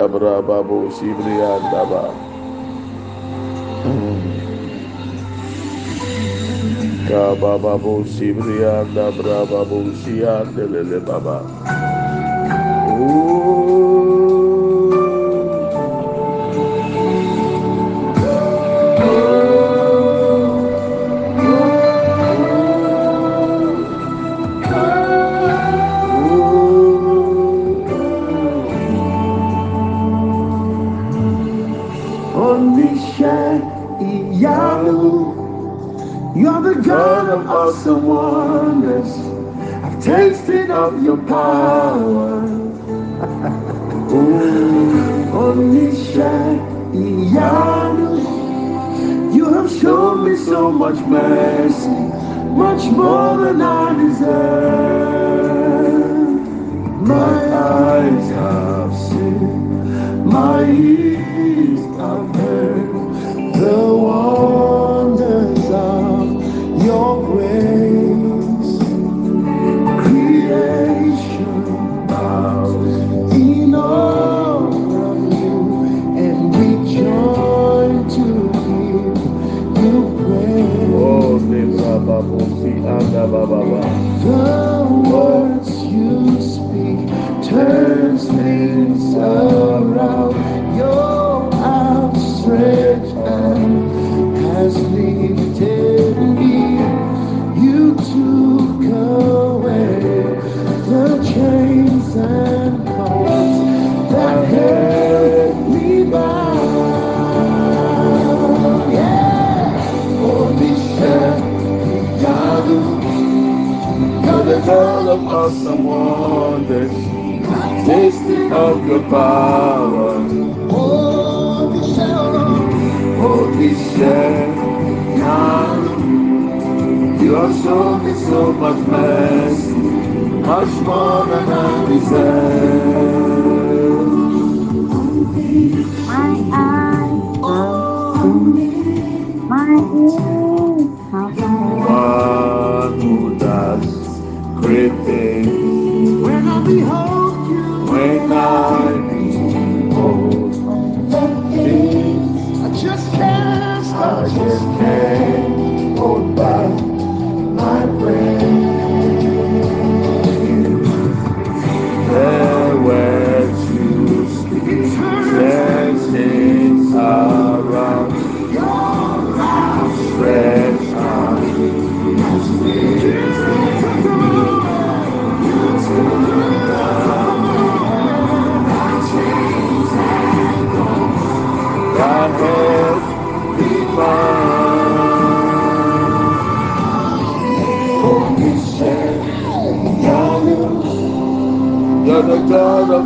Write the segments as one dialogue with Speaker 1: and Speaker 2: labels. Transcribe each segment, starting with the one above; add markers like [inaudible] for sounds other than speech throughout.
Speaker 1: Abrababo Shibriandaba. Kabababo Shibriandabra Babu Shiandelele Baba.
Speaker 2: God of awesome wonders, I've tasted of your power. [laughs] You have shown me so much mercy, much more than I deserve. My eyes have seen, my ears.
Speaker 1: babusi anda bababa. awesome wonders. Tasted of your power.
Speaker 2: Holy Shalom.
Speaker 1: Holy Shalom. You have shown me so much mercy. Much more than I deserve.
Speaker 3: My eyes. My ears.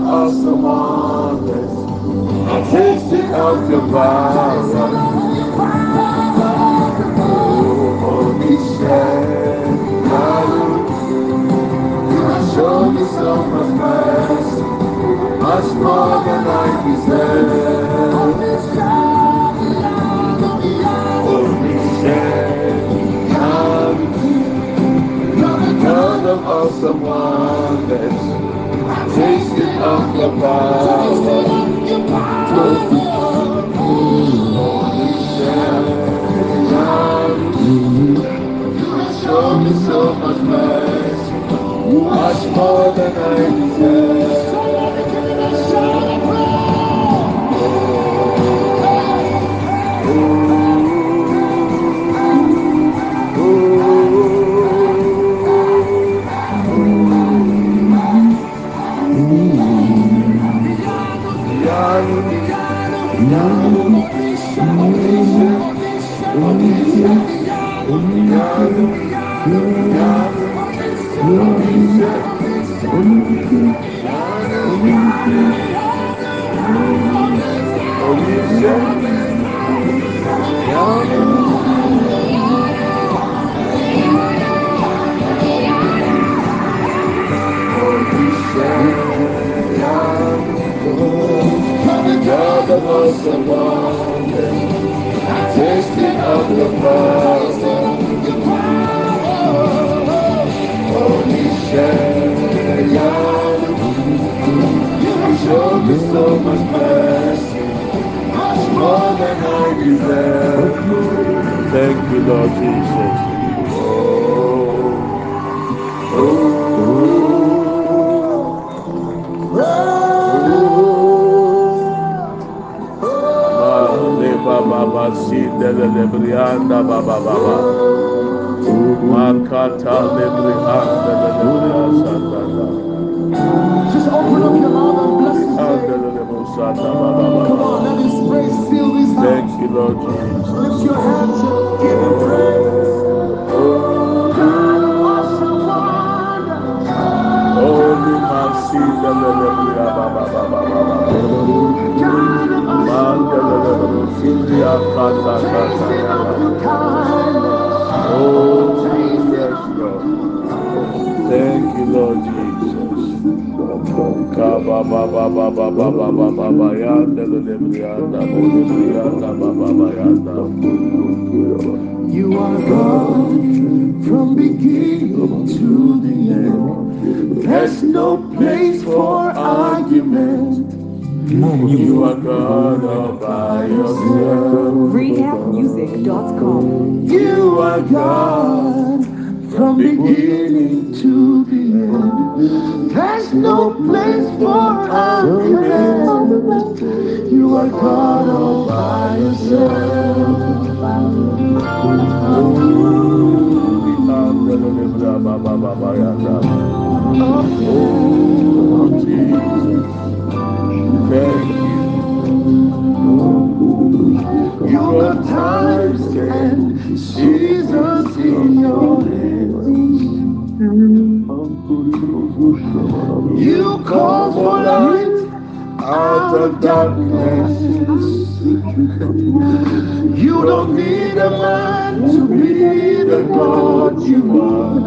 Speaker 1: of the waters, and tasted of the
Speaker 2: fire. Baba basi lebrianda baba baba. Makata lebrianda lebrianda.
Speaker 1: Just open up your mouth and bless his name.
Speaker 2: Andele lebrianda baba
Speaker 1: Come on, let his praise fill this
Speaker 2: Thank
Speaker 1: house.
Speaker 2: you, Lord Jesus.
Speaker 1: Lift your hands and give him praise.
Speaker 2: Thank you, Lord Jesus. Ba ba ba ba ba ba ba ba ba ba ba ba.
Speaker 1: You are God from beginning to the end. There's no place for argument.
Speaker 2: You are God all by yourself.
Speaker 4: Freehampmusic.com.
Speaker 1: You are God from beginning to the end. There's no You call for light
Speaker 2: Out of darkness.
Speaker 1: You don't need a man to be the God you are.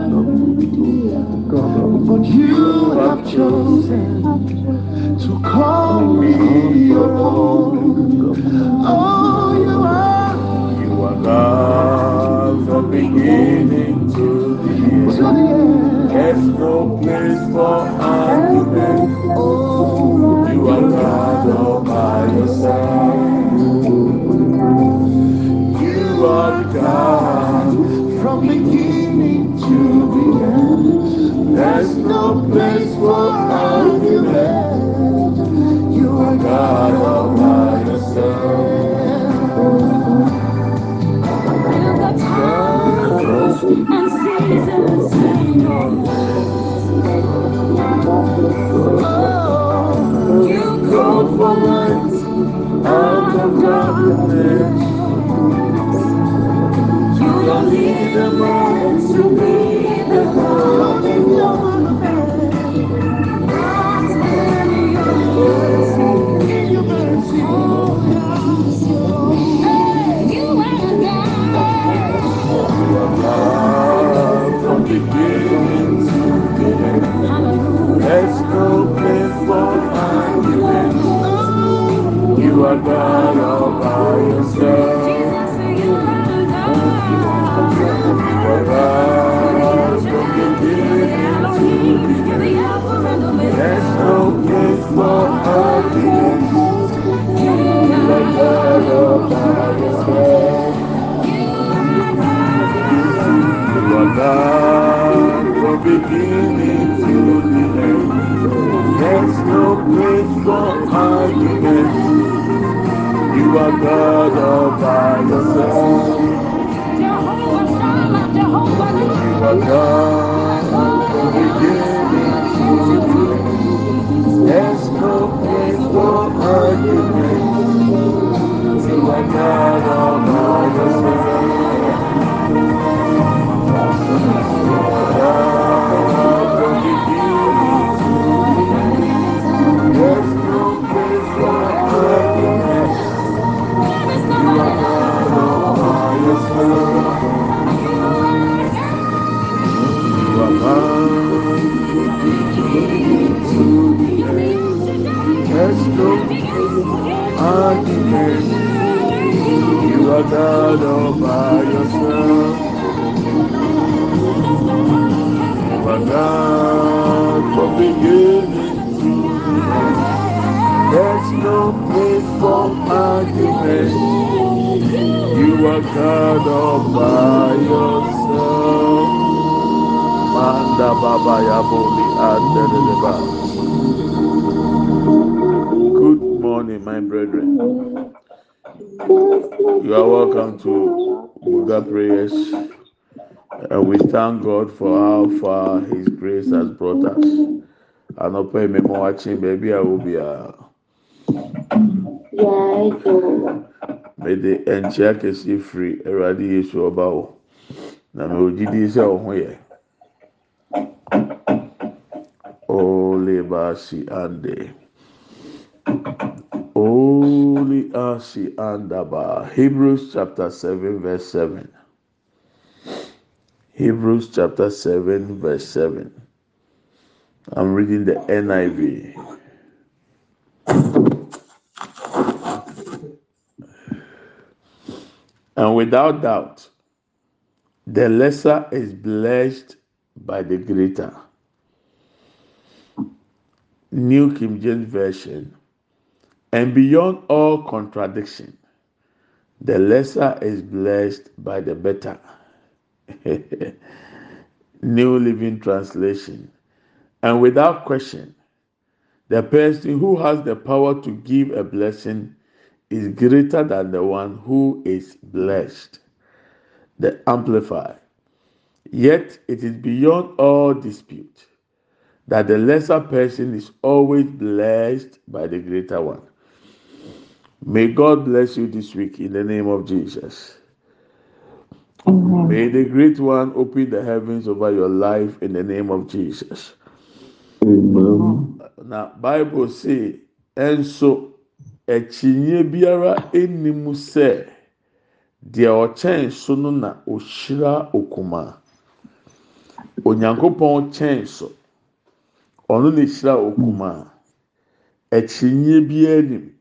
Speaker 1: But you have chosen to call me your own. Oh,
Speaker 2: no place for argument.
Speaker 1: Oh,
Speaker 2: You are God all by yourself.
Speaker 1: you are God from beginning to the end. There's no place for argument. the
Speaker 2: world to be. Far His grace has brought us. Anɔpɛ mi mo watching baby I will be a. Mede nkyia kɛse firi Awurade Yesu ɔba hɔ. Na mɛ ogyi di sɛ ɔho oh, yɛ. Ole baasi ande. Holy Asi Andaba. Hebrews chapter 7, verse 7. Hebrews chapter 7, verse 7. I'm reading the NIV. And without doubt, the lesser is blessed by the greater. New King James Version. And beyond all contradiction, the lesser is blessed by the better. [laughs] New Living Translation. And without question, the person who has the power to give a blessing is greater than the one who is blessed. The Amplified. Yet it is beyond all dispute that the lesser person is always blessed by the greater one. May God bless you this week in the name of Jesus. May the great one open the heavens over your life in the name of Jesus. Now, Bible say, ɛnso ɛkyinye biara anim sɛ deɛ ɔkyɛn so no na ohyira okuma. Onyankopɔn kyɛn so, ɔno na okuma. Ɛkyinye biara anim.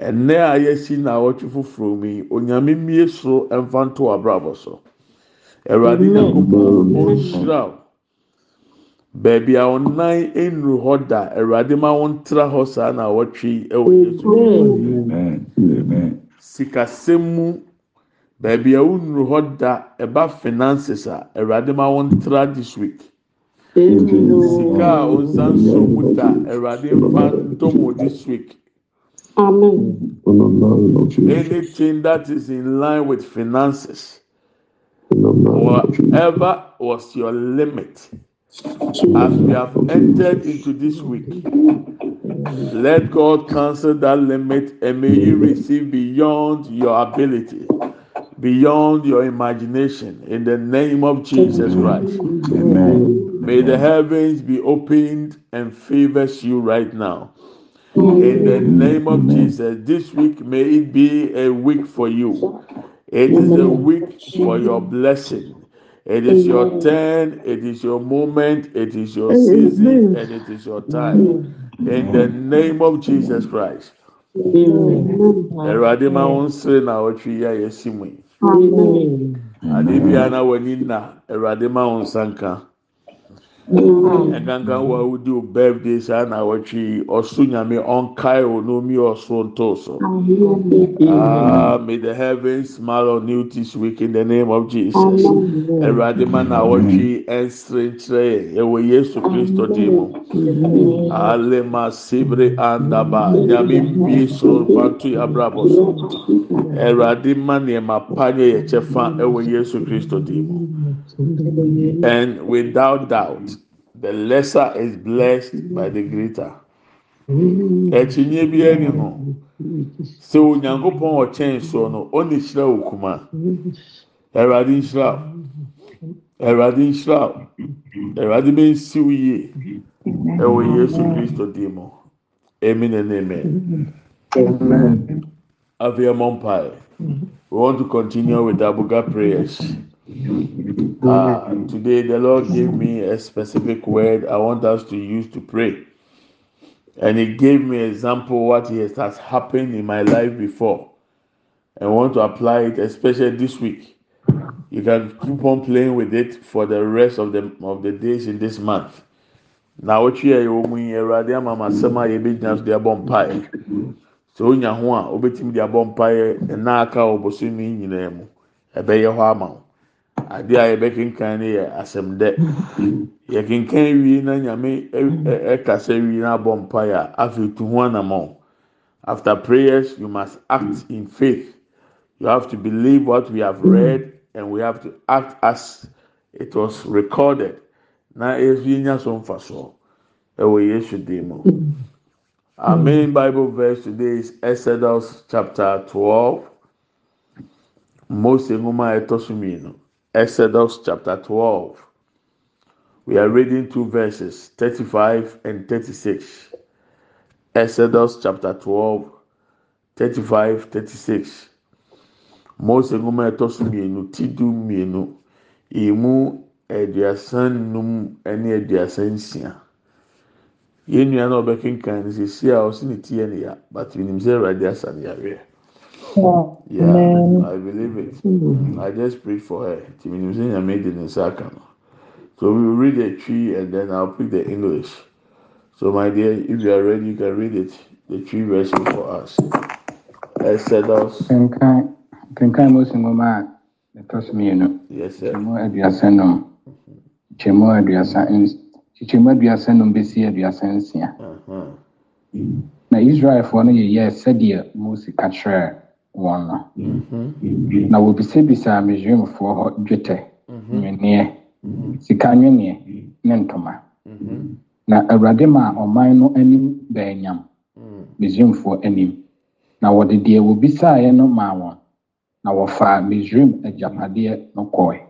Speaker 2: Ɛnɛ a yɛsi na awɔtwe foforɔ mu yi onyame mmie soro mfa nto abrabɔ so. Awurade nyankopɔn ɔnhyira wo. Beebi a ɔnan nnuru hɔ da awurade ma wɔntra hɔ saa na awɔtwe ɛwɔ yesu sikasɛm mu beebi a onnuru hɔ da ɛba finances a awurade ma wɔntra this week. Sika a ɔnsan so mu da awurade mfa ntɔmɔ this week.
Speaker 3: Amen.
Speaker 2: Anything that is in line with finances, whatever was your limit, as we have entered into this week, let God cancel that limit and may you receive beyond your ability, beyond your imagination, in the name of Jesus Christ. Amen. May the heavens be opened and favors you right now. In the name of Jesus, this week may it be a week for you. It is a week for your blessing. It is your turn, it is your moment, it is your season, and it is your time. In the name of Jesus Christ. Awurade ma wɔn sere na ɔtwe yi a yɛsi mu yi. Ade bia na w'ani na Awurade ma wɔn nsa nka. Ɛkankan wɔ awudi o birthday saa na ɔtwe yi ɔso nyame ɔnkae o na omi ɔso nto so. Ah, may the heavens smile on you this week in the name of Jesus. Awurade ma na ɔtwe yi ɛnsere nkyerɛ yɛ ɛwɔ Yesu Kristo din mu. Alema sibre andaba nyame mbie soro nfanto yɛ abrabɔ so. Awurade ma nneɛma pa nyɛ yɛ kyɛfa ɛwɔ Yesu Kristo din mu. And without doubt, the lesser is blessed by the greater. Ɛkyinye bi ɛni ho. Sɛ onyankopɔn ɔkyɛn soɔ no, ɔna ehyira okuma. Awurade nhyira wo. Awurade nhyira wo. Awurade bɛ nsi wo yie. Ɛwɔ Yesu Kristo din mu. Amen and amen. Afei ɛmɔ mpae. We want to continue with Abuga prayers. Uh, today, the Lord gave me a specific word I want us to use to pray. And He gave me an example what has, happened in my life before. And I want to apply it, especially this week. You can keep on playing with it for the rest of the of the days in this month. Now, what you are, you are ama ma asɛm a yɛbɛgyina so de abɔ mpae. sɛ onya ho a obetumi de abɔ mpaeɛ aka nyinaa mu ɛbɛyɛ hɔ ama wo adeɛ a yɛbɛkenkan yɛ yɛkenkan wie na nyame wie na abɔ afei tu ho after prayers you must act in faith you have to believe what we have read and we have to act as it was recorded na efi nya so nfa so ɛwɔ yesu dim mu. Our main Bible verse today is Exodus chapter 12. Mose Nguma Etosumino. Exodus chapter 12. We are reading two verses, 35 and 36. Exodus chapter 12, 35, 36. Mose Nguma Etosumino, Tidu Mienu, Imu Ediasan Num, Eni Ediasan Sia. yɛn nua na ɔbɛkenkan no sisi a ɔsi ne ti yɛ ne ya but nim sɛ ɛwurade asa ne yareɛ yeah. I believe it. Mm. I just pray for her. Ti nim sɛ nyame de ne nsa aka no so we will read the tree and then i will pick the english. So my dear if you are ready you can read it. The tree version for us. Exodus.
Speaker 5: kenkan mo sin ngoma a ɛtɔ so mmienu.
Speaker 2: yes sir.
Speaker 5: kyɛmu aduasa num kyɛmu aduasa nsia. kyekyɛmu aduasa num besi aduasa nsia. Na israelfoɔ no yɛyɛ sɛdeɛ mose ka kyerɛɛ wɔn no na wɔbisabisaa misraimfoɔ hɔ dwetɛ nweneɛ sika nweneɛ ne ntoma. Na awurade ma ɔman no anim baanyam misraimfoɔ anim. Na wɔde deɛ wɔbisaeɛ no maa wɔn na wɔfaa misraim agyapadeɛ no kɔe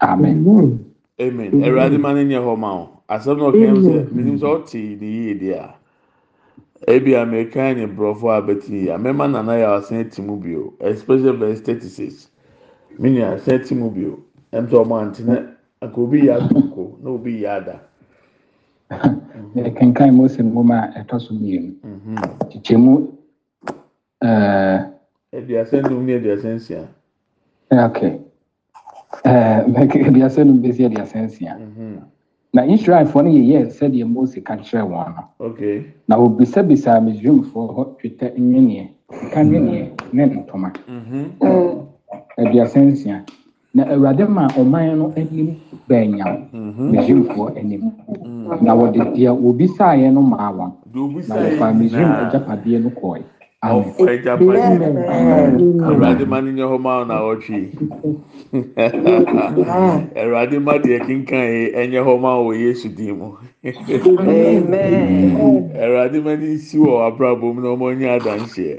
Speaker 5: amen.
Speaker 2: Amen. Awurade ma no nyɛ hɔ ma wo. Asɛm na ɔka mu sɛ menim sɛ ɔte ne yie deɛ a ebi amerikan ne borɔfo a bɛti a mɛma nana yɛ asan ti mu bio especially verse thirty six nua asan ti mu bio ɛm sɛ ɔmo antena nka obi yɛ akoko na obi yɛ ada. [laughs]
Speaker 5: kenkan mose nwoma a ɛtɔ so mmienu kyekyɛmu ɛɛ.
Speaker 2: aduasa num ne aduasa nsia.
Speaker 5: okay ɛɛ aduasa num besi aduasa nsia. Na israelfoɔ no yɛyɛ sɛdeɛ mose ka kyerɛ wɔn no. Na wɔbisabisaa misraimfoɔ hɔ twetɛ nweneɛ sika nweneɛ ne ntoma. Aduasa nsia na awurade ma ɔman no anim baanyam misraimfoɔ anim. Na wɔde deɛ wɔbisaeɛ no maa wɔn. Na wɔfa misraim agyapadeɛ no ɔfagya pa
Speaker 2: awurade ma no nyɛ hɔ ma na ɔtwee [laughs] awurade ma deɛ kenkae ɛnyɛ hɔ ma wɔ yesu din mu. [laughs] Awurade ma no nsi wɔ abrabɔ mu na ɔma ɔnyɛ adanseɛ.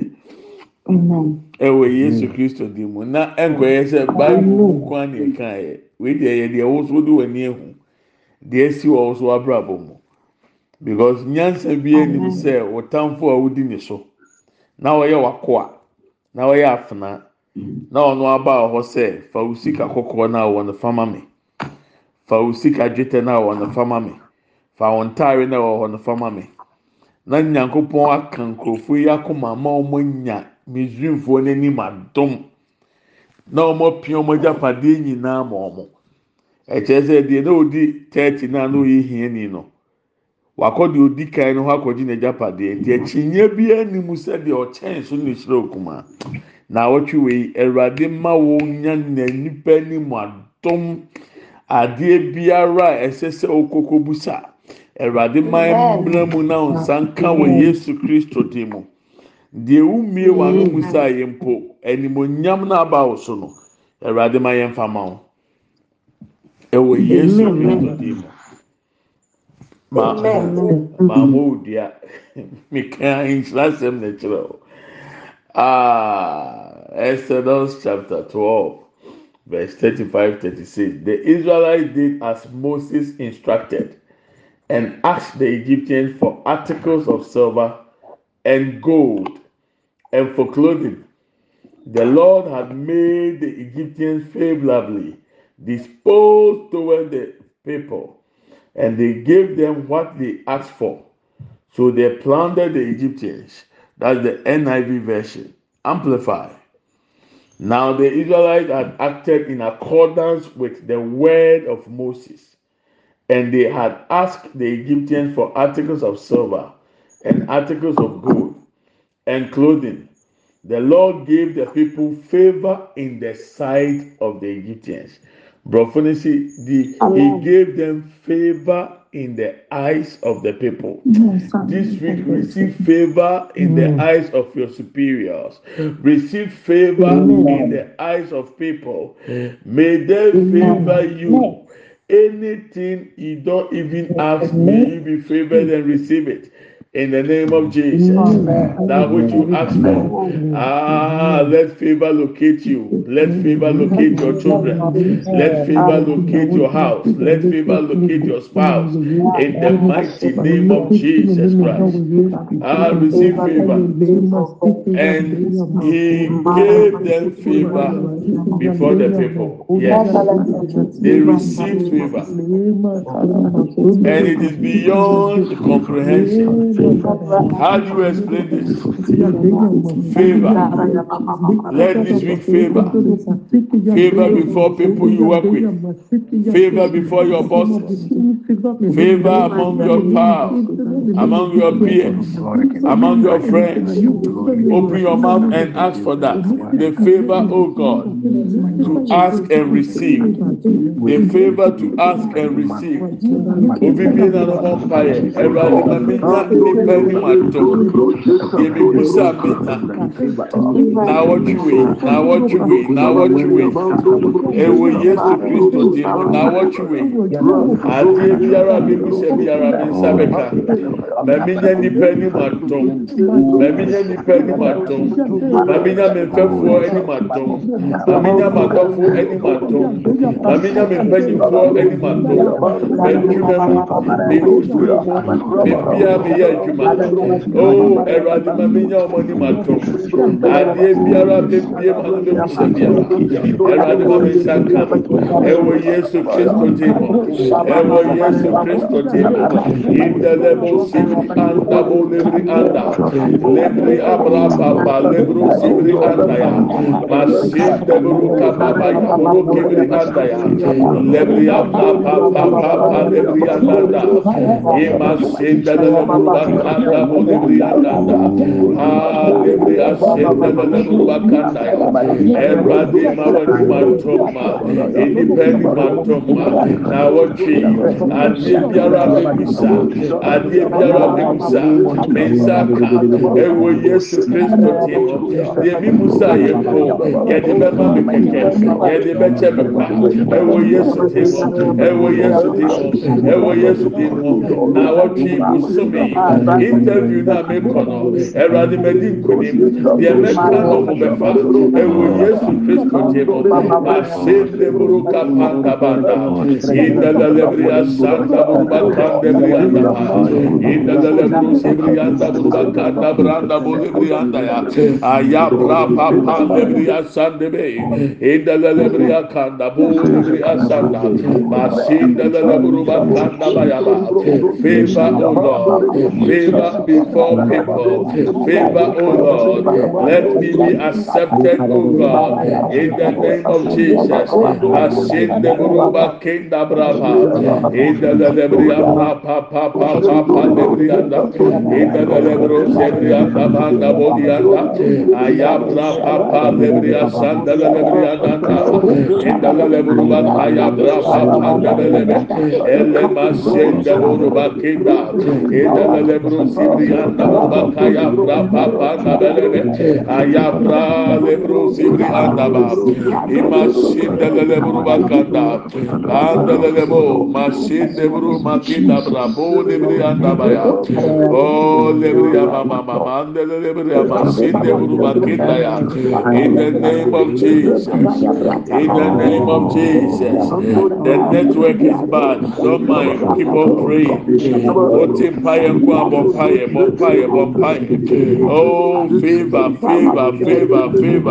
Speaker 2: Ɛwɔ yesu kristo din mu. Na ɛnkɔyɛ sɛ bible nko a ne ɛkaeɛ wei deɛ yɛ deɛ wo so wode w'ani ahu. Deɛ si wɔ wo so abrabɔ mu. Because nyansa bi anim sɛ wotamfo a wodi ne so na ɔyɛ wakoa. Na ɔyɛ afena. Na ɔno aba hɔ sɛ fa wo kɔkɔɔ na wɔ ne fama mi fa wo dwetɛ na wɔ ne fama mi fa wɔn ntaare na wɔ ne fama mi na nyankopɔn aka nkurɔfoɔ yi akoma ama wɔn anya misrimfoɔ n'anim adom. Na wɔn apia wɔn agyapadeɛ nyinaa ma wɔn. Ɛkyerɛ sɛ deɛ na odi thirty na na oyi hiani no. Wakɔ deɛ odi kan no hɔ akɔgye n'agyapadeɛ. Nti akyinyɛ bi anim sɛdeɛ ɔkyɛn so ne hyerɛ okuma. Na awɔtwe wei awurade ma wɔn nya na nipa anim adom. Adeɛ biara a ɛsɛ sɛ okoko busa awurade ma mmira mu na nsa nka wɔ yesu kristo dim mu. Deɛ umie wɔn ano musa yɛ mpo animonyam na aba wɔ so no awurade ma yɛn fa ma wɔn ɛwɔ yesu kristo dim mu. Maama odua meka nhyira asɛm na kyerɛ o. Ah exodus chapter twelve verse thirty-five thirty-six. The israelites did as moses instructed and asked the egyptians for articles of silver and gold and for clothing. The lord had made the egyptians favorably disposed toward the people and they gave them what they asked for. So they plundered the Egyptians. That's the NIV version. Amplify. Now the Israelites had acted in accordance with the word of Moses, and they had asked the Egyptians for articles of silver and articles of gold and clothing. The Lord gave the people favor in the sight of the Egyptians. Brofo the he gave them favor in the eyes of the people. This week, receive favor in the eyes of your superiors. Receive favor in the eyes of people. May they favor you. Anything you don't even ask, may you be favored and receive it in the name of Jesus. Now, what you ask for, ah, let favor locate you. Let favor locate your children. Let favor locate your house. Let favor locate your spouse. In the mighty name of Jesus Christ, ah, receive favor. And He gave them favor before the people. Yes, they received favor, and it is beyond comprehension. How do you explain this? Favor. Let this week favor. Favor before people you work with. Favor before your bosses. Favor among your pals, among your peers, among your friends. Open your mouth and ask for that. The favor, oh God, to ask and receive. The favor to ask and receive. ɔba mu adom yɛbɛbusa mena na wɔtwe na wɔtwe na wɔtwe ɛwɔ yesu kristo di mu na wɔtwe adeɛ biara bi busa biara bi nsa bɛka maame nya nipa anim adom maame nya nipa anim adom maame nya mfɛfoɔ anim adom maame nya makɔfoɔ anim adom maame nya mfɛnyifoɔ anim adom ɛntwi. Adwuma o ɛwurade ma mi nya ɔmo ni ma to adeɛ biara bebie ma no bɛ busa biara ɛwurade ma mi nsa ka ɛwɔ yesu kristo mu ɛwɔ yesu kristo ti mu indɛlɛbo sibiri anda bo lebiri anda lebiri abra lebiri sibiri anda ya ma se dɛburu kababa ya boro kibiri anda ya lebiri abra lebiri anda da ima se dɛlɛbo ba wɔtwe musomi interview na mekɔ no ɛwurade mɛdi nkonim deɛ mɛka no de buru ka panga banda inda la lebri asanta buru ba kande bri anda inda la lebru anda buru ba kanda branda buru bri anda ya aya bra pa pa lebri asande be inda la lebri akanda buru bri asanda masinda la lebru ba kanda ba ya lord favor before people. Favor oh lord. Let me be accepted oh god. In the name of jesus. Asinde buruba kenda brava. Indala lebri papa papa papa lebri anda indala lebru sebrianda banda bodianda aya bra papa lebri asanda lebri anda indala lebru ba aya bra papa lebri ele masende buruba kenda. Indala lebron sibrianda baka ya bra papa na belebe aya bra lebron sibrianda ba imashinde lebron bakanda anda lebo mashinde bro makinda bra bo lebrianda ba ya oh lebria mama mama anda lebria mashinde bro makinda ya in the name of Jesus in the name of Jesus the network is bad don't mind people pray what empire oh favor favor favor favor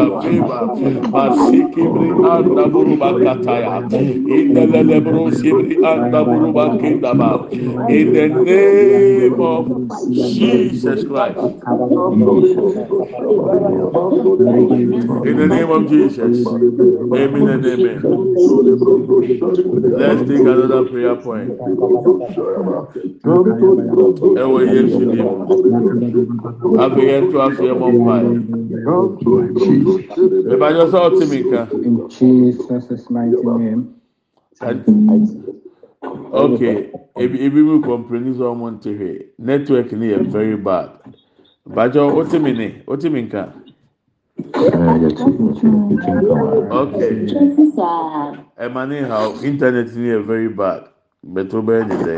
Speaker 2: favor masiki bri anda buru makataya in the lebru sibri anda buru makinda ba in the name of Jesus Christ in the name of Jesus. Amen and amen. Let's take another prayer point. yesu dim abegɛ nto aso yɛ bɔ mpae ìbàjɔ sɛ ɔte mi
Speaker 5: nka.
Speaker 2: okay ebi mu kɔmpreni sɛ ɔmo nte ni yɛ very bad ìbàjɔ ɔte mi ni ɔte mi nka. okay ɛma ni how internet ni yɛ very bad bɛtɔ bɛyɛ ni dɛ.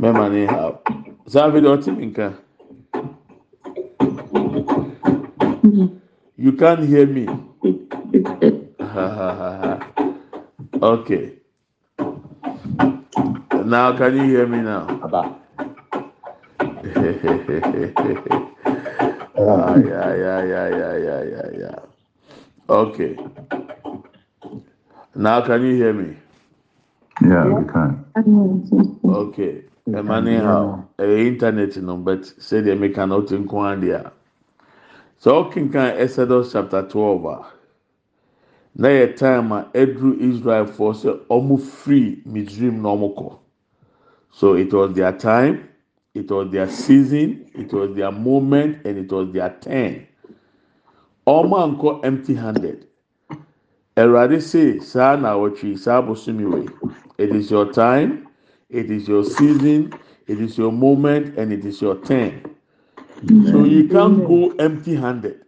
Speaker 2: mẹ́ma ní ha sáfì dẹ̀ ọtí mi nǹkan. You can't hear me. [laughs] okay. Now can you hear me now? ah, [laughs] yeah, yeah, yeah, yeah, yeah, yeah, yeah. Okay. Now can you hear me?
Speaker 4: Yeah, we can.
Speaker 2: Okay. Emani how eh, internet no but say they make an out in Kwandia. So kinkan Exodus chapter 12 a na yɛ time a ɛduru Israelfoɔ sɛ ɔmo free Misraim na ɔmo kɔ. So it was their time, it was their season, it was their moment and it was their turn. Ɔmo ankɔ empty handed. Awurade say saa na awɔtwi saa abosomi wei. It is your time, it is your season, it is your moment and it is your turn. So you can't go empty handed.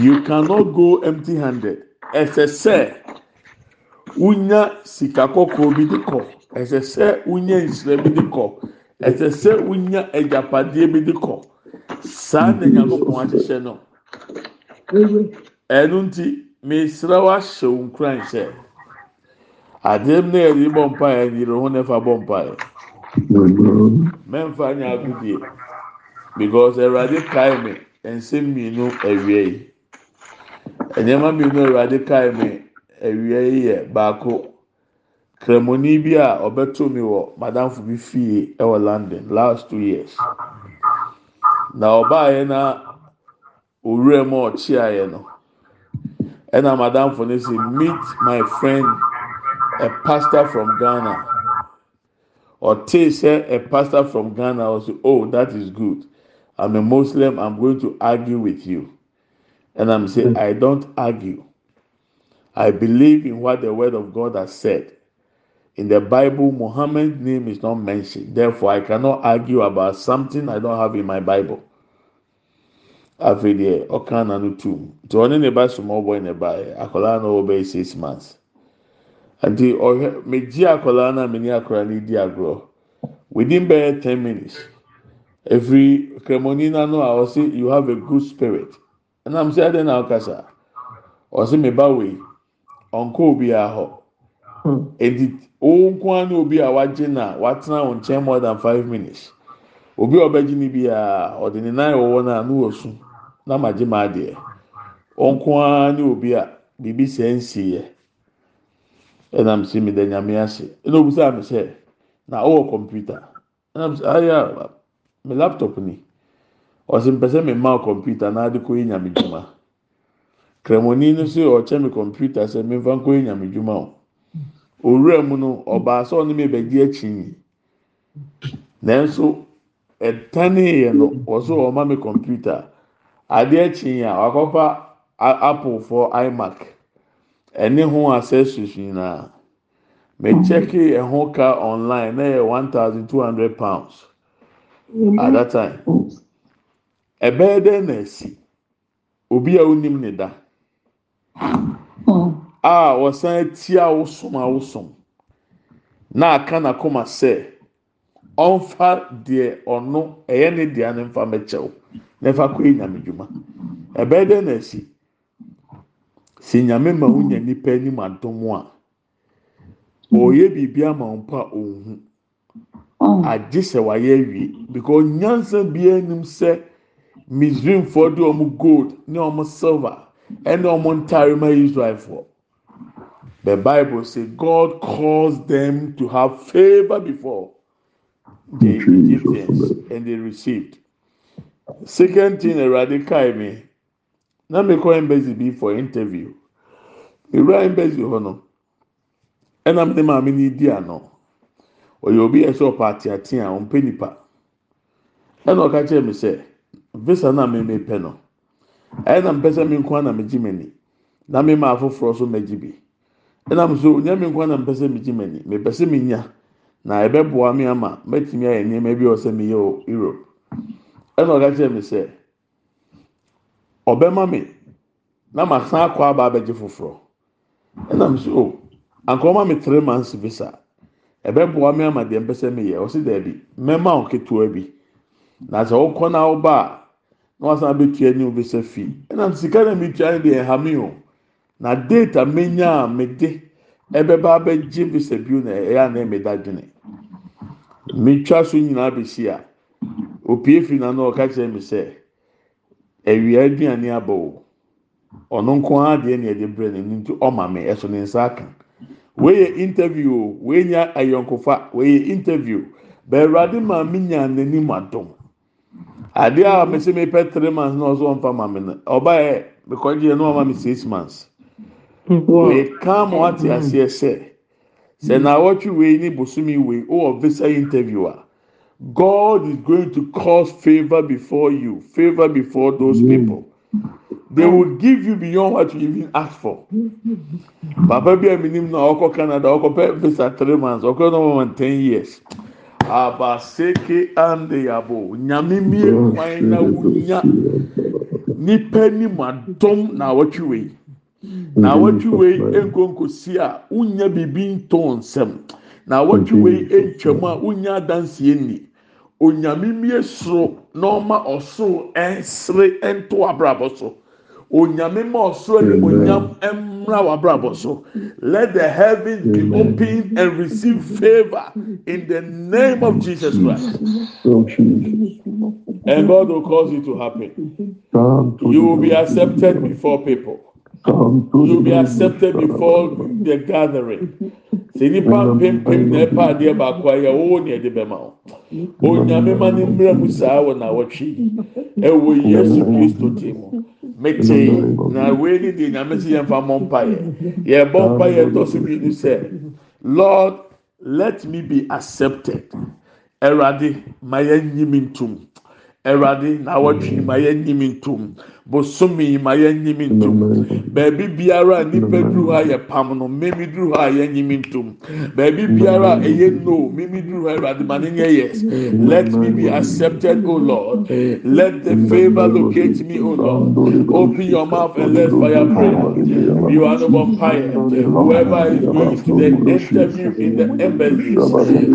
Speaker 2: You cannot go empty handed. Ẹsẹ sẹ wunya sika kɔkɔɔ bi de kɔ. Ẹsẹ sẹ wunya nsira bi de kɔ. Ẹsẹ sẹ wunya ẹjapadeɛ bi de kɔ. Saa na nyakopɔn ahyehyɛ no. Ɛnu nti mesra wa hyɛ wo nkuran sɛ adeɛ mu na yɛde bɔ mpa yɛ yɛrɛ ho na ɛfa bɔ mpa yɛ. Mɛmfa nyɛ agudie because Awurade kae me nsɛm mmienu awia yi. nneɛma mmienu awurade kae me awia yi yɛ baako kremoni bi a ɔbɛto mi wɔ madamfo bi fie ɛwɔ london last two years na ɔbaayɛ na owura mu a ɔkyeayɛ no ɛna madamfo no sɛ meet my friend a pastor from ghana ɔtee sɛ a pastor from ghana ɔsɛ oh that is good i'm a muslim i'm going to argue with you. And I'm saying, I don't argue. I believe in what the word of God has said. In the Bible, Muhammad's name is not mentioned. Therefore, I cannot argue about something I don't have in my Bible. afei deɛ ɔka n'ano tum nti ɔne six months nti ɔhwɛ megye akwadaa no a mene akwadaa no di agorɔ within bɛyɛ ten minutes efiri kremoni n'ano a ɔsi you have a good spirit. Ɛnam sɛ ɛdɛ na ɔkasa ɔsi me ba wei ɔnkɔ obiara hɔ edi wɔn nko ara ne obi a wagye na watena wɔn nkyɛn more than five minutes. Obi a ɔbɛgye ne biara ɔde ne nan wɔwɔ na ano wɔ su na ma gye ma adeɛ wɔn nko ara ne obi a biribi sɛ nsi yɛ ɛnam sɛ mi da nyame ase. Ɛna obusa mi sɛ na ɔwɔ kɔmputa ɛnam sɛ ah, ayɛ mi laptop ni. Ɔsi mpɛsɛ mi ma kɔmputa na adi kɔ yɛ nyame dwuma. Kremoni no so ɔkyɛ mi kɔmputa sɛ mi nfa nkɔ yɛ nyame dwuma o owura mu no ɔbaa sɛ ɔne mi bɛgye akyi nanso ɛtane yɛ no wɔso ɔma mi kɔmputa adeɛ akyi a wakɔfa apple for imac. Ɛne ho accessories nyinaa mɛ kyɛke ɛho ka online na yɛ one thousand two hundred pounds at that time. Ɛbɛyɛ dɛ na esi obi a onim ne da. A wɔsan tia awosom awosom na aka n'akoma sɛ ɔnfa deɛ ɔno ɛyɛ ne deɛ ne nfa mɛkyɛw na ɛfa kɔ nyame dwuma ɛbɛyɛ dɛ na esi si nyame ma wonya nipa anim adom a ɔyɛ biribi ama wɔn pa ohun agye sɛ wayɛ awie because nyansa biara nim sɛ misraimfoɔ de wɔn gold ne wɔn silver ɛne wɔn ntaare ma israelfoɔ. The bible say god caused them to have favour before the egyptians and they received. Second thing awurade kae me na mekɔ embassy bi for interview. Ewura embassy hɔ no ɛna ne maame ni di ano. Ɔyɛ obi yɛ sɛ ɔpa a ɔmpɛ nipa ɛna ɔka kyerɛ mi sɛ visa na mi mi pɛ no ɛyɛ mpɛ sɛ mi nko na mi gyi m'ani na mi ma afoforɔ so ma gyi bi. Ɛna mi nyɛ mi nko na mpɛ sɛ mi gyi m'ani mi pɛ sɛ mi nya na ɛbɛboa mi ama mɛtumi ayɛ nneɛma bi ɔsɛ mi yɛ wɔ europe. Ɛna ɔka kyerɛ mi sɛ ɔbɛma mi na ma san akɔ aba abɛgye foforɔ ɛna mi so ankɔma mi three months visa. Ɛbɛboa mi ama deɛ mpɛ sɛ mi yɛ ɔsi dɛbi mɛma ɔketewa bi. Na sɛ ɔkɔ na ɔba a na wasan abɛtua ne visa fee. Ɛna sika na mi tua deɛ ɛha mi o. Na date a menya a mi de ɛbɛba abɛgye visa bio na ɛyɛ anan mi da dwene. Mi twa so nyinaa besi a opie fi na na ɔka kyerɛ mi sɛ awia aduane aba o ɔno nko ara deɛ na yɛde brɛ n'ani nti ɔma mi ɛso ne nsa aka. Wei yɛ interview o wei nya ayɔnkofa wei yɛ interview. Bɛɛwurade maame nya n'anim adom. Adeɛ a mesi mi pɛ three months na ɔso ɔnfa maame no ɔba yɛ mekɔgye no ɔma mi six months. Wei kan mo ate aseɛ sɛ sɛ na awɔtwe wei ne bosomi wei ɔwɔ visa interview a god is going to cause favour before you favour before those people. They will give you beyond what you even ask for. Papa bi a mi nim na ɔkɔ canada ɔkɔ pɛ visa three months ɔkɔ na ɔmo ten years. Abaseke ande yabo nyame mie kwan na wunya nipa ni mu adom na awɔtwe wei. Na awɔtwe wei nkonkosi a wunya bibi ntɔn nsɛm na awɔtwe wei ntwam a wunya adansie ni onyame mie soro na ɔma ɔsoro ɛnsere ɛnto abrabɔ so. Onyame ma ɔsoro animonyam w'abrabɔ so. Let the heavens be open and receive favour in the name of jesus christ. And god will cause it to happen. You will be accepted before people you be accepted before the gathering. Sɛ nipa mpempem na ɛpa adeɛ baako ayɛ ɔwɔ nea ɛde bɛma o onyame ma ne mmerɛ mu saa wɔ n'awɔtwe ɛwɔ yesu kristo ti mu mete na wei ni deɛ nyame si yɛn fa mɔ mpa yɛ yɛ bɔ mpa yɛ tɔ so ni sɛ lord let me be accepted. Ɛwurade ma yɛn nyi mi ntum ɛwurade na awɔtwe ma yɛn nyi mi ntum bosomi ma yɛn nyi mi beebi biara nipa duru ha yɛ pam no mmemi duru ha yɛn nyi mi ntum beebi biara ɛyɛ no mmemi duru ha ɛwurade ma ne nyɛ yes let me be accepted o lord let the favour locate me o lord open your mouth and let fire pray you are the one fire whoever is going to the interview in the embassies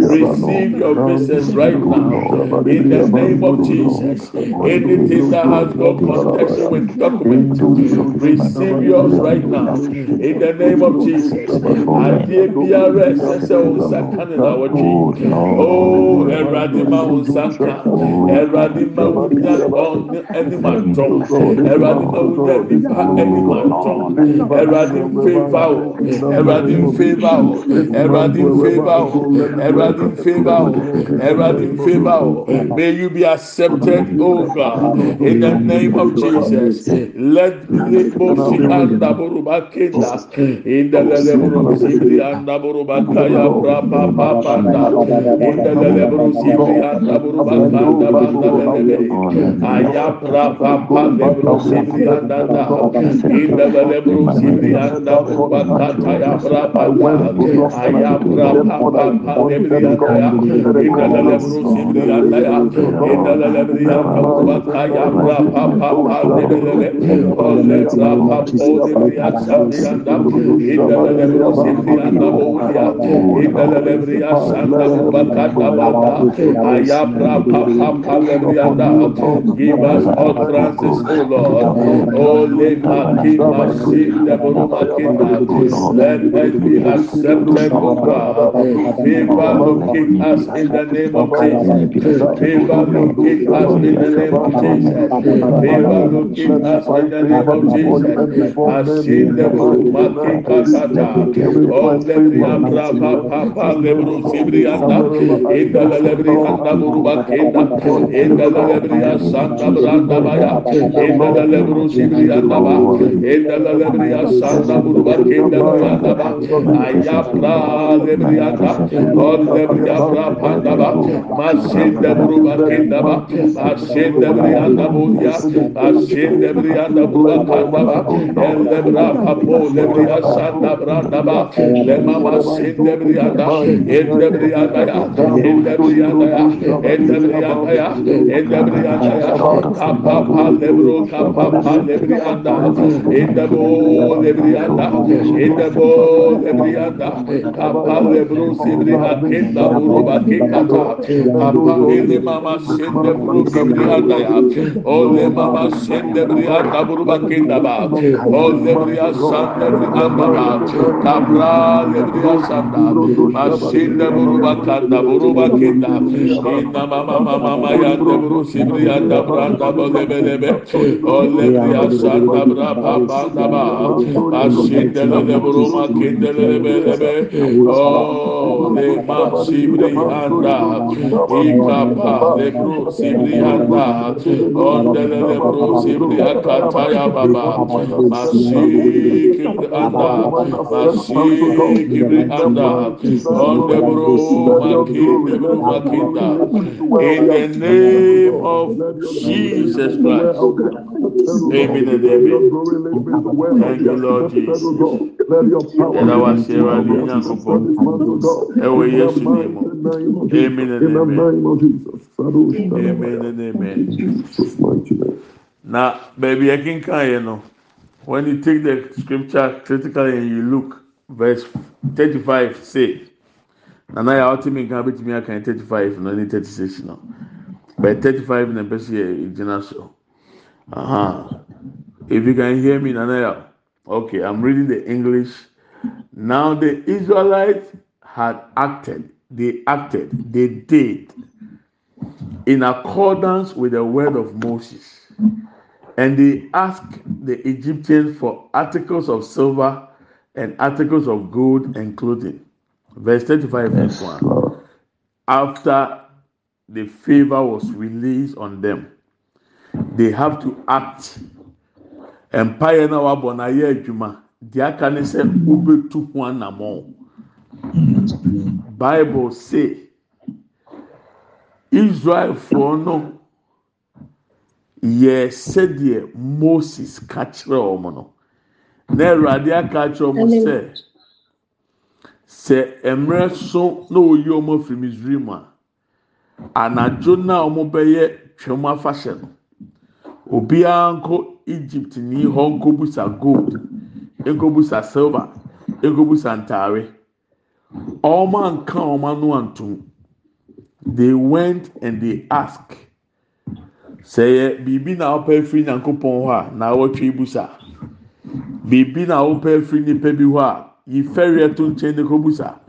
Speaker 2: receive your visas right now in the name of jesus anything that has no connection with documents receive yours right now in the name of jesus adeɛ biara ɛsɛ sɛ o nsa ka ne na wɔtwe o ɛwurade ma o nsa ka ɛwurade ma o nya ɔne ɛnim atɔm ɛwurade ma o nya nipa ɛnim atɔm ɛwurade nfeeva o ɛwurade nfeeva o ɛwurade nfeeva o ɛwurade nfeeva o ɛwurade nfeeva o may you be accepted o god in the name of jesus let me bosi anda boruba kenda in the lelebro sibri anda boruba kaya brapa papanda in the lelebro sibri anda boruba kanda banda aya brapa papebro sibri anda. Da in the lelebro sibri anda boruba kata brapa aya brapa papebri anda ya. In the lelebro sibri anda ya. In the lelebri anda boruba kaya brapa papebri papebri anda give us utterances o lord ole let us be accepted o god favor locate us in the name of jesus favor locate us in the name of Jesus. Favor Jesus, in the name of Jesus. Ascendebo, Mati Pasata, Omlebri Ambra, Papa, Lebro, Sibrianda, in the Lebri Andamurba Kenda, in the Lebri Santa Branda Baya, in the Lebro, Sibrianda Ba, in the Lebri Santa Burba Kenda, Branda Ba, Ayapra, Lebrianda, Omlebri Ambra, Panda Ba, Masinda Burba Kenda Ba, Ascendebri Andamuria, Ascendebri jende bria da bua kaba ende bra kapo le bria sanda bra daba le mama sende bria da ende bria da ya ende bria da ya ende bria da ya ende bria da ya kaba pa le bro kaba pa le bria da ende bo le bria da ende bo le bria da kaba le bro se bria ende bro ba ke kaba kaba le mama sende bro se bria da ya o le mama sende Kendebriya Kabruba Kindaba, Ozebriya Sandabri Ambaba, Kabra Lebriya Sanda, Masinda Buruba Kanda Buruba Kinda, Inna Mama Mama Maya Debru Sibriya Dabra Dabo Lebelebe, Olebriya Sanda Brapa Bandaba, Masinda Lebruma Kinda Lebelebe, Oh, Lema Sibriyanda, Ikapa Lebru Sibriyanda, Ondele Lebru Sibriyanda, Yakataya Baba, Masik Anda, Masik Anda, on the Maki, Makinda, in the name of Jesus Christ. Amen and amen. Thank you, Lord Jesus. And our Sierra Leone, Ewe Yesu Nemo. Amen and amen. Amen and amen. Na baabi ɛkenkan yɛ no. When you take the scripture critically and you look, verse 35 say, Nana ya ultimate can be to me, I can 35, no, 36, no. But 35 in the best year, so. Uh-huh. If you can hear me, Nana, okay, I'm reading the English. Now the Israelites had acted, they acted, they did in accordance with the word of Moses and they asked the Egyptians for articles of silver and articles of gold and clothing. Verse 35 verse 1. After the favor was released on them, they have to act. Empire na wabɔ na yɛ adwuma. Deɛ aka ne sɛ wobetu ho anammɔn. Bible say Israel Israelfoɔ no yɛ sɛdeɛ moses ka kyerɛ wɔn no. Na awurade aka kyerɛ wɔn sɛ sɛ mmerɛ so na oyi wɔn afiri misiri mu a anadwo na wɔn bɛyɛ twɛm afahyɛ no obiara nkɔ egypt ni hɔ nkɔbusa gold nkɔbusa silver nkɔbusa ntaare wɔn anka wɔn ano antum they went and they asked. Sɛ yɛ eh, biribi na ɔpɛ firi nyankopɔn hɔ a na awɔtwe busa biribi na ɔpɛ firi nipa bi hɔ a yi fɛrɛ to nkyɛn de ko busa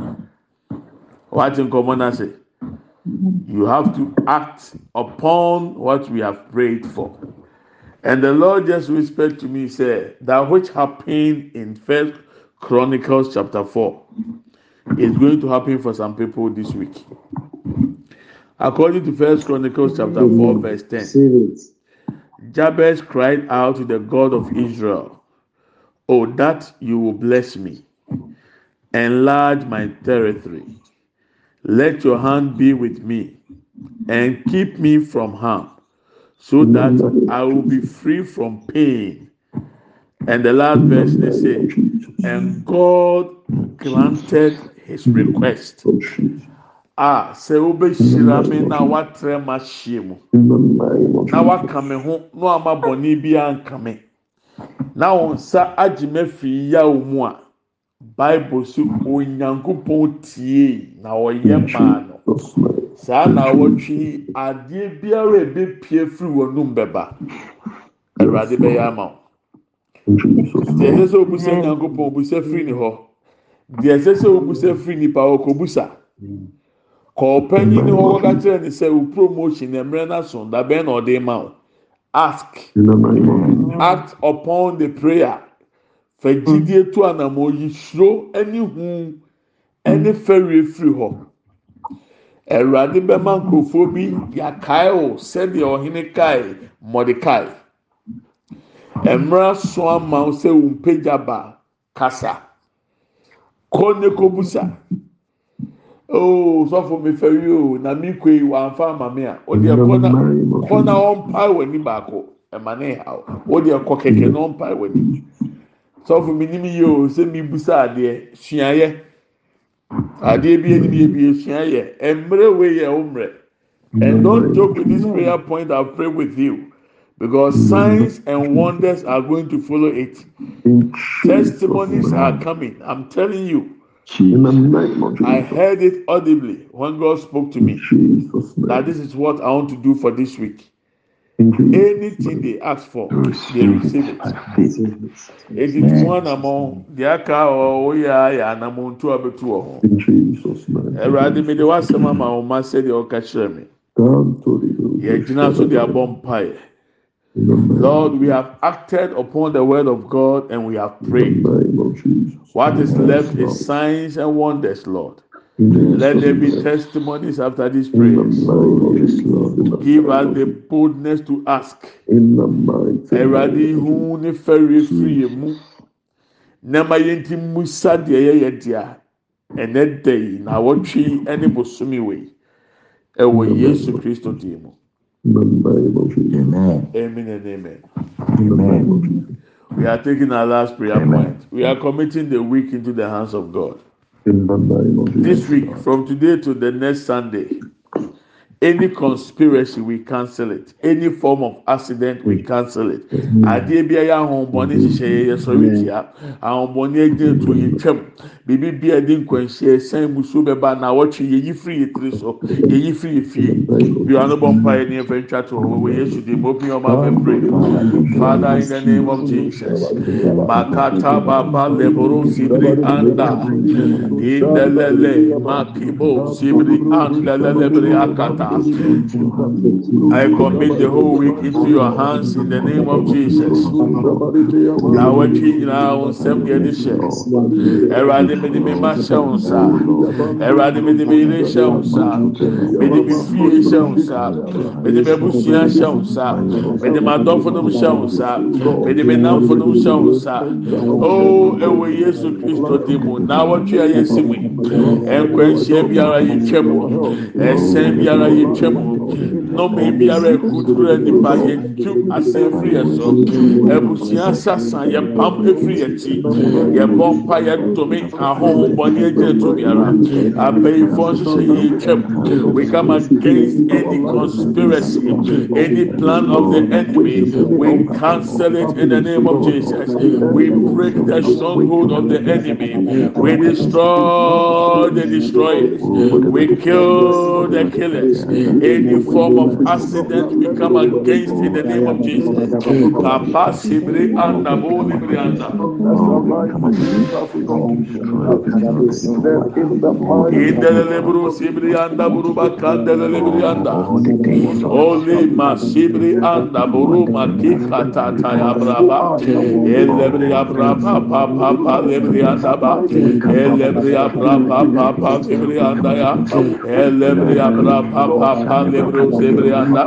Speaker 2: nkɔmɔ n'ase you have to act upon what we have prayed for. And the lord just whispered to me say that which happened in first chronicles chapter four is going to happen for some people this week. According to First Chronicles chapter 4, verse 10, Jabez cried out to the God of Israel, Oh, that you will bless me, enlarge my territory, let your hand be with me, and keep me from harm, so that I will be free from pain. And the last verse they say, and God granted his request. A sɛ wobɛhyira me na watrɛ ma hyia mu. Na waka me ho na ama bɔne bi anka me. Na wɔn nsa agye me afiri yaw mu a bible so onyankopɔn tie na ɔyɛ maa no. Saa na awɔtwe yi adeɛ biara a ebepie firi wɔn num bɛba awurade bɛyɛ ama wo. Deɛ ɛsɛ sɛ obusa nyankopɔn obusa firi ne hɔ. Deɛ ɛsɛ sɛ obusa firi nipa hɔ kò busa. Kɔɔpanyin hɔ wɔka kyerɛ ne sɛ o promotion na mmerɛ na so dabɛn na ɔde ma o ask. Act upon the prayer. Fɛgyidie to anamɔ yi suro ɛne hu ɛne fɛwie firi hɔ awurade bɛma nkurɔfoɔ bi yakae o sɛdeɛ ɔhene kae mɔdekae mmerɛ so ama sɛ wɔn mpagya ba kasa kɔ ne kɔ busa ooo sɔfo mi fɛ wi o na mi yi wàmfa ama mi a. O deɛ kɔ na kɔ na ɔmpa wɔ ni baako. Ɛma ne ha o. Deɛ kɔ kɛkɛ na ɔmpa wɔ ni sɔfo mi nim yie o. Sɛ mi busa adeɛ suayɛ adeɛ bi anim yɛ bi suayɛ mmerɛ wei yɛ o mmerɛ. And don't joke with this prayer point. I pray with you. Because signs and wonders are going to follow it. Testimonies are coming. I'm telling you. I heard it audibly when God spoke to me. That this is what I want to do for this week. Anything they ask for, they receive it. Èdè tí one among the di aka ọ̀ yà yà nà mọ́ ntú the ọ̀ hàn. Ẹ̀rọ adìmídé wá sẹ́mu àmà ọ̀ma sẹ́ni ọ̀ka kyerẹ́ mi. Yẹ gyina so di abọ́ mpa yẹ. Lord, we have acted upon the word of God and we have prayed. What is left is signs and wonders, Lord. Let there be testimonies after these prayers. Give us the boldness to ask. Eradi hu ne fɛrɛ firi mu. Nama yɛn ti musa deɛ yɛyɛ deɛ ɛnɛ da yi na awɔtwi ɛne bosomi wei ɛwɔ Yesu Kristo dim mu.
Speaker 4: Amen.
Speaker 2: Amen and amen.
Speaker 4: Amen.
Speaker 2: We are taking our last prayer
Speaker 4: amen.
Speaker 2: point. We are committing the week into the hands of God. This week, from today to the next Sunday, any conspiracy we cancel it. Any form of accident we cancel it. Adeɛ bi a yɛ ahombɔne hyehyɛ yɛ yɛ sɔrɔ tia. Ahombɔne egyina to yɛ twɛm. Biribi bi a yɛde nkwanhyia ɛsɛn musuo bɛba na awɔtwe yɛyi firi yɛ tiri so. Yɛyi firi yɛ fie. Bi wɔn ano bɔ mpa yɛ ne yɛfɛ ntwa to hɔ wɔ Yesu di mu open your mouth and pray. Father in the name of Jesus. Makata baba leboro sibiri anda. Indelele makibo sibiri anda lelebiri akata. I commit the whole week into your hands in the name of Jesus. Awɔtwe nyinaa wɔn nsɛm deɛ de hyɛ. Ɛwurade mi mi ma hyɛ wɔn nsa. Ɛwurade mi de mi yere hyɛ wɔn nsa. Mi de mi fie hyɛ wɔn nsa. Mi de mi abusua hyɛ wɔn nsa. Mi de mi adɔfo nom hyɛ wɔn nsa. Mi de mi namfo nom hyɛ wɔn nsa. Oo ɛwɔ Yesu Kristo di a yɛsi mu yi. Nkwanhyia biara yɛ twɛ yɛ tinha, mu. Nnɔmɛ biara ekuduru nipa yɛ tu asɛn firi yɛ so. Abusua sasa yɛ pam efiri yɛ ti. Yɛ bɔ mpa yɛ ntome ahohobɔne egyina to biara. Abɛyifo nhyehyɛ yɛ twɛm. We come against any conspiracy, any plan of the enemy. We cancel it in the name of Jesus. We break the stronghold of the enemy. We destroy the destroyers. We kill the killers. Any form of accident we come against in the name of Jesus. Papa Sibri anda bo libri anda. Indelele buru sibri anda buru bakandele libri anda. Oli ma sibri anda buru maki katata ya braba. Elebri ya braba pa pa pa libri anda ba. Elebri ya braba pa pa ya. Elebri ya braba pa pa libri lebrianda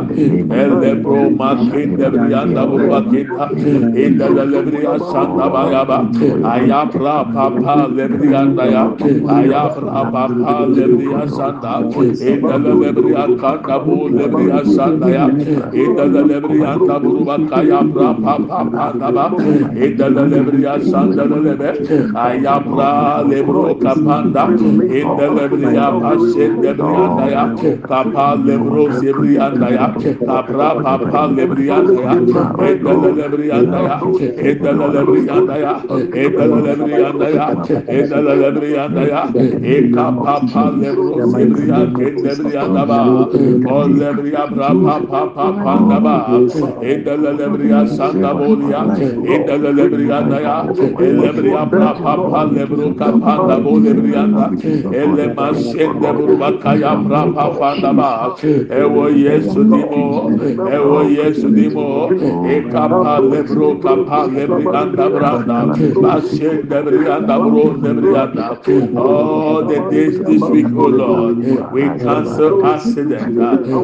Speaker 2: el lebro makin lebrianda burakita inda lebria santa bagaba ayapra papa lebrianda ya ayapra papa lebria santa inda lebria kanda bu lebria santa ya inda lebria kanda burubaka ya pra papa panda ba inda lebria santa lebe ayapra lebro kapanda inda lebria pasen lebrianda ya kapa lebro sebri lebrianda ya abra papa lebrianda ya endele lebrianda ya endele lebrianda ya endele lebrianda ya endele lebrianda ya eka papa lebro sebria kendebrianda ba o lebria bra papa papa ba endele lebria sanda bolia endele lebrianda ya lebria bra papa lebro kapanda bo lebrianda ele masende burba kaya bra papa ba ewo yesu dimo ewo yesu dimo e kapa lebro kapa lebrianda branda. Basende brianda bro lebrianda all oh, the days this week oh lord. We cancel accident.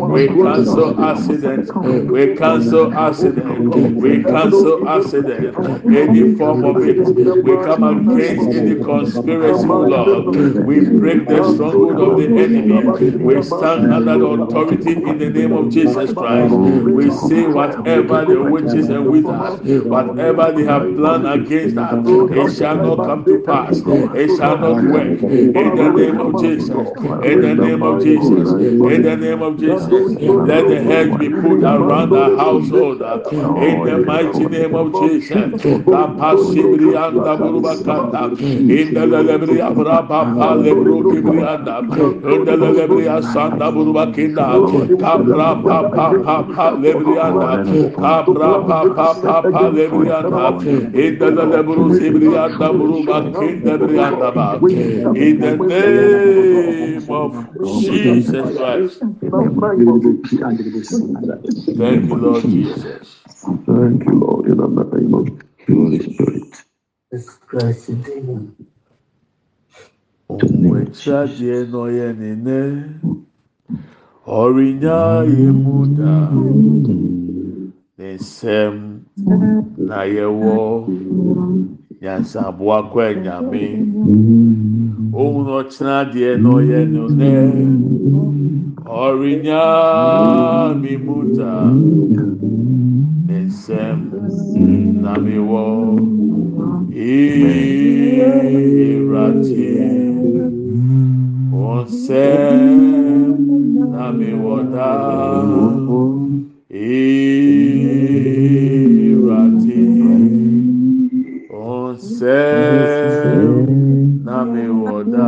Speaker 2: We cancel accident. We cancel accident. We cancel accident. Any form of it we come against any conspiracy oh lord. We break the stronghold of the enemy. We stand under the authority in the name of Jesus Christ. We say whatever the witches and wizards, whatever they have planned against us, it shall not come to pass. It shall not work. In the name of Jesus. In the name of Jesus. In the name of Jesus. Let the hedge be put around our household. In the mighty name of Jesus. In the lebria brapa lebro kibrianda. In the lebria sanda buruba kinda. abra pa pa pa pa lebrianda abra pa pa pa pa lebrianda inda da da buru sebrianda buru bakin ba in the name of Jesus Christ thank you Lord Jesus
Speaker 4: thank you Lord in the name of Holy Spirit
Speaker 2: Omwe chaje no ye nene ɔrenya emu da, ne nsɛm na yɛwɔ nyansaboa kɔ ɛnyame. Ohun ɔkyerɛ adeɛ na ɔyɛ nsɛm na mi wɔ. Onsem na mewɔda irate onsɛ na mewɔda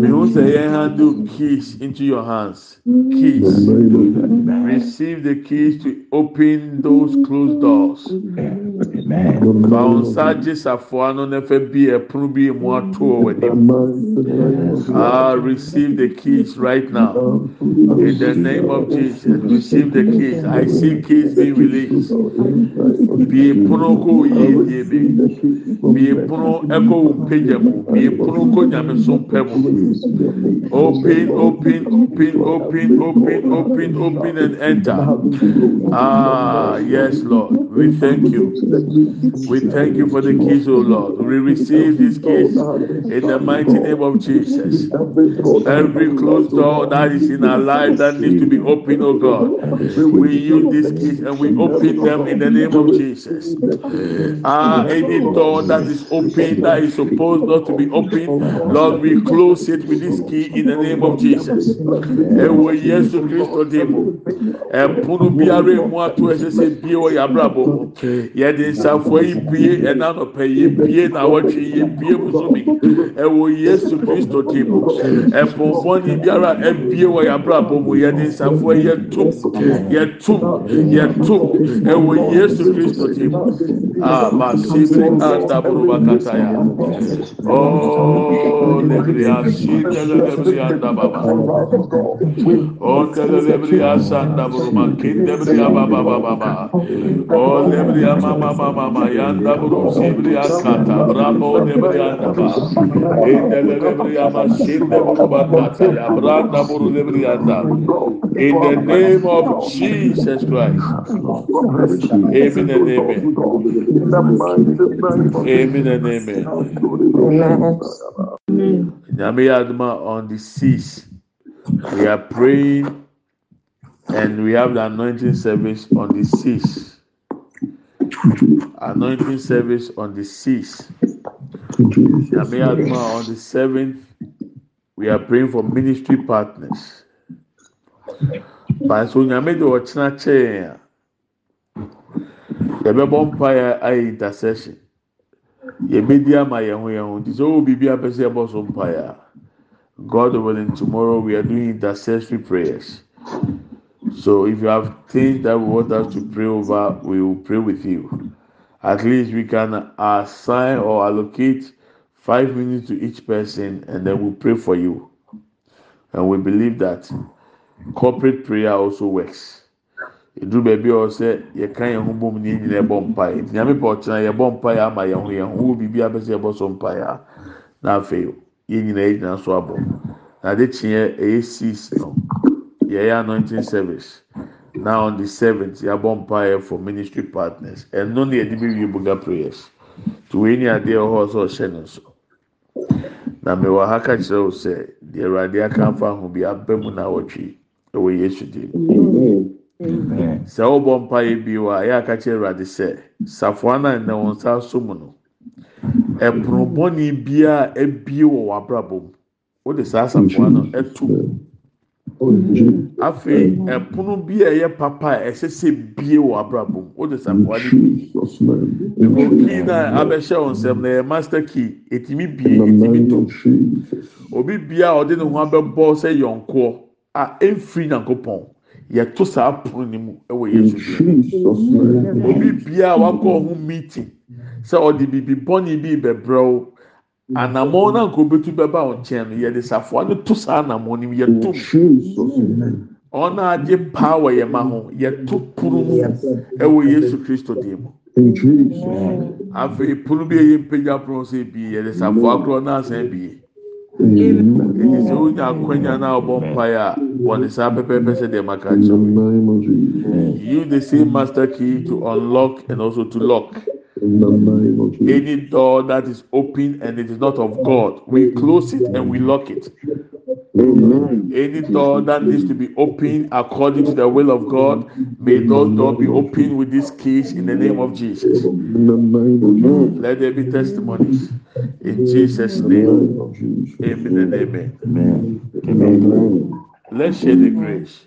Speaker 2: mehu sɛ yɛn you handle keys into your hands. Keys. Receive the keys to open those closed doors. Bounsa jisafoa no nefa bi ɛpono bi mu ato anim. Ah, receive the keys right now. In the name of Jesus, receive the keys. I see keys being released. Bi pono ko yie die bi. Bi pono ɛkɔ wo mpagya mu. Bi pono ko nyame so mpɛ mu. Open, open, open, open, open, open, open, and enter. Ah, yes, Lord. We thank you. We thank you for the keys, O Lord. We receive these keys in the mighty name of Jesus. Every closed door that is in our life that needs to be opened, O God. We use these keys and we open them in the name of Jesus. Ah, any door that is open that is supposed not to be open, Lord, we close it with this key in the name of Jesus. Ewo Yesu Kristo demo. Ɛpono biara emu ato sɛ bie wɔ yabrabɔ mu. Yɛde nsafo yi bie ɛna nɔpɛ yɛ bie na awɔtwe yɛ bie musomi. Ɛwɔ Yesu Kristo demo. Ɛpɔnpɔnni biara ɛbie wɔ yabrabɔ mu. Nsafo yi yɛ tum yɛ tum yɛ tum. Ɛwɔ Yesu Kristo demo. Ah, masibiri anda buruba kataya. Oh, lebria baba. Oh, Buruma baba oh, mama yanda ba. Kata ya. Branda buru. In the name of Jesus Christ. Amen and amen. Amen and amen. Nyame Adma on the seas. We are praying and we have the anointing service on the seas. Anointing service on the seas. On the seventh. We are praying for ministry partners. baasa onyame de ɔkyena kyɛn a yɛbɛbɔ mpaeɛ ayɛ intercession yɛbɛdi ama yɛn ho yɛn ho nti sɛ ɔwɔ biribi apɛ sɛ yɛbɔ so mpaeɛ a god willing tomorrow we are doing intercessory prayers. So if you have things that we want us to pray over we will pray with you. At least we can assign or allocate five minutes to each person and then we'll pray for you. And we believe that corporate prayer also works. Eduru baabi a ɔsɛ yɛka yɛn ho bom ne yɛn nyinaa ɛbɔ mpaeɛ. Nyame pɛ ɔkyena yɛbɔ mpaeɛ ama yɛn ho yɛn ho wo biribi abɛsɛ yɛbɔ so mpaeɛ a. Na afei yɛn nyinaa yɛgyina so abɔ. Na ade kyeɛ ɛyɛ six no. Yɛyɛ anointing service. Now on the seventh yɛabɔ mpaeɛ for ministry partners. Ɛno na yɛde bi wie buga prayers. To wei ni adeɛ ɛwɔ hɔ sɛ ɔhyɛ ne nso. Na mewɔ ha ka kyerɛ wo sɛ deɛ awurade aka afa ho bi aba mu na awɔtwe ɛwɔ yesu dim sɛ wobɔ mpaeɛ bi wɔ a yɛ aka kyerɛ awurade sɛ safoa no a wɔn nsa so mu no ɛpono bɔne biara ebie wɔ w'abrabɔ mu. Wode saa safoa no ɛto mu afei ɛpono bi a ɛyɛ papa a ɛsɛ sɛ bie wɔ abrabɔ mu. Wode safoa no bi. ɛkò kii na abɛhyɛ wɔn nsɛm na ɛyɛ master key. Etimi bie etimi to obi bia a ɔde ne ho abɛbɔ sɛ yɔnkoɔ a ɛnfiri nyankopɔn yɛto saa pono ne mu ɛwɔ yesu dim obi bia wakɔ ɔho meeting sɛ ɔde bibi bɔnne bi bɛbrɛw anamɔ na nka obetu bɛba wɔn nkyɛn no yɛde safoa no to saa anamɔ no mu yɛto mu. Ɔn a agye paa wɔ yɛn ma ho yɛto pono mu ɛwɔ yesu kristo dim mu. Afei pono bi a yɛ mpagya pono sɛ ebie yɛde safoa korɔ n'asan ebie sɛ wonya akwanya na ɔbɔ mpaeɛ a wɔde saa pɛpɛɛpɛ sɛ deɛ maka kyerɛ you the same master key to unlock and also to lock any door that is open and it is not of God we close it and we lock it. Any door that needs to be open according to the will of God may those doors be open with this keys in the name of Jesus. Let there be testimonies. In Jesus name. amen and amen. Let's share the grace.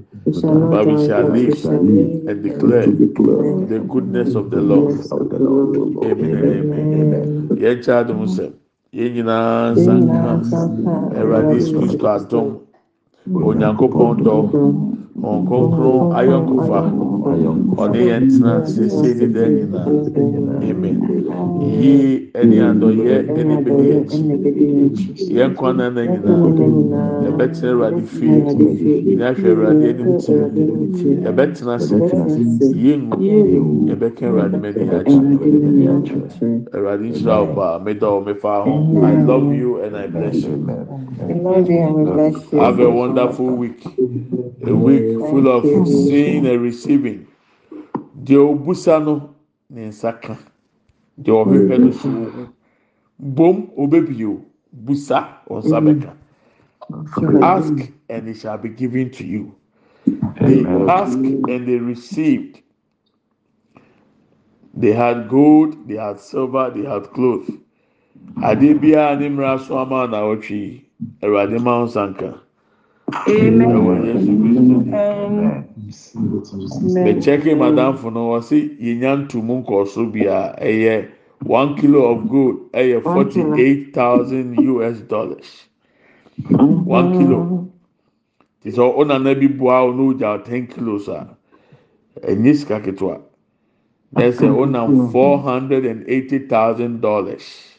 Speaker 2: but we shall live and declare the goodness of the Lord. Amen amen. Yɛn kyɛ adum sɛ yɛn nyinaa nsa nka Awurade Kristo adum Onyankopɔn dɔ wɔn kronkron ayɔnkofa ɔne yɛn tena sese ne dɛ nyinaa amen yie ɛne adɔyɛ ɛne bɛdi akyi yɛn kwan na na nyinaa yɛbɛtena awurade fie ne ahwɛ awurade anim ti. Yɛbɛtena ase yɛngu yɛbɛka awurade mɛdi akyi awurade nhyira wo paa meda wo mefa ho i love you and i bless you. Have a wonderful week. A week full of seeing and receiving. Deɛ obusa no ne nsa ka, deɛ ɔhwehwɛ no so. Bom obebio, busa ɔnsa bɛka. Ask and it shall be given to you. They ask and they received. They had gold, they had silver, they had clothes. Ade biara ne so ama na ɔtwe, Awurade ma nsanka. Bɛkyɛke madamfo no wɔ se yɛnya ntomu nkɔɔso bi a ɛyɛ one kilo of gold ɛyɛ forty eight thousand us dollars. One kilo. Te sɛ ɔnana bi bua o no gya ten kilos a ɛnyɛ sika ketewa ɛsɛ ɔnam four hundred and eighty thousand dollars.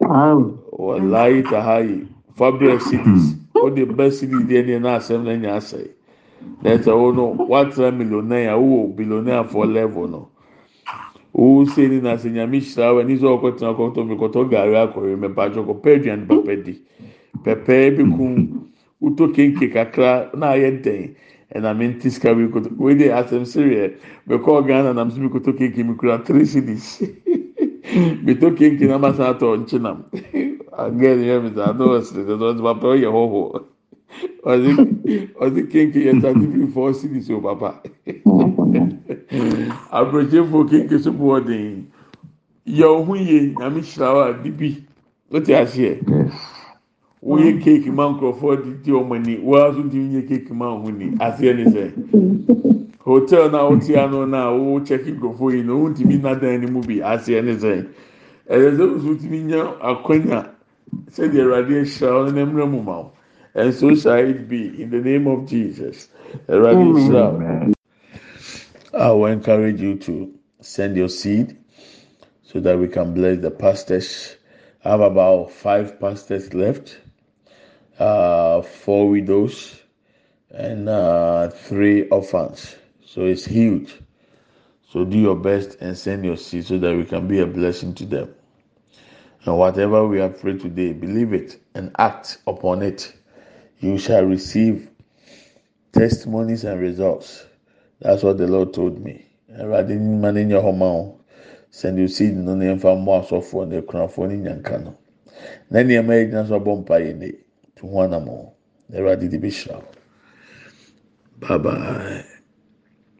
Speaker 2: Wɔlayi tahayi fabric cities. wode ba sirideɛ ne na asɛm no anya asɛe. Na ɛsɛ wo no woatra millionaire a wowɔ billionaire for level no. Wo sei ni na sɛ nyame hyira wo ani sɛ ɔkɔtena kɔtɔ mekɔtɔ gare akɔre mepatwo kɔpɛ aduane papa di. Pɛpɛɛ bi kum wotɔ kenke kakra na ayɛ dɛn? Ɛna me nti sika bi koto wei de asɛm sereɛ mekɔɔ ghana nam so mekɔtɔ kenke mekura three cities. [laughs] Metɔ kenke na masa atɔ nkyenam [laughs] agẹnìyẹmìtà adolescent ọdún ọdún papa ọyẹ họhọ ọdún kéńké yẹn tí ti fi fọ series o papa. Aburokyefo kéńké sọpọ ọdín yẹ ọhún yẹ nyàmú hyirawa bíbí ó ti àṣeyẹ wọ́n yẹ kéèkì máa nkurọ̀fọ́ di di ọmọ ni wọ́n á tún ti yẹ kéèkì máa hùn ni àti ẹni sẹ́ hotel náà ó ti àná náà ó chẹ́kì nkurọ̀fọ́ yìí náà ó ti mi nádàn ẹni mú bi àti ẹni sẹ́ ẹ̀yẹ sẹ́ oṣù tí mi yẹ akọ́nyà. Sɛdeɛ awurade ahyira wɔn na mmerɛ mu ma wo and so shall it be in the name of jesus awurade ahyira i will encourage you to send your seed so that we can bless the pastors i have about five pastors left. uh, four widows, and uh, three orphans. So it's huge. So do your best and send your seed so that we can be a blessing to them. And whatever we have prayed today, believe it and act upon it. You shall receive testimonies and results. That's what the Lord told me. Awurade mma ne nyɛ hɔ ma wo send your seed no ne mfa mmɔ asɔfoɔ ne akunafoɔ ne nyanka no na nneɛma yɛ gyina so abɔ mpa yɛ ne to ho anamɔ awurade de bɛhyira wo bye bye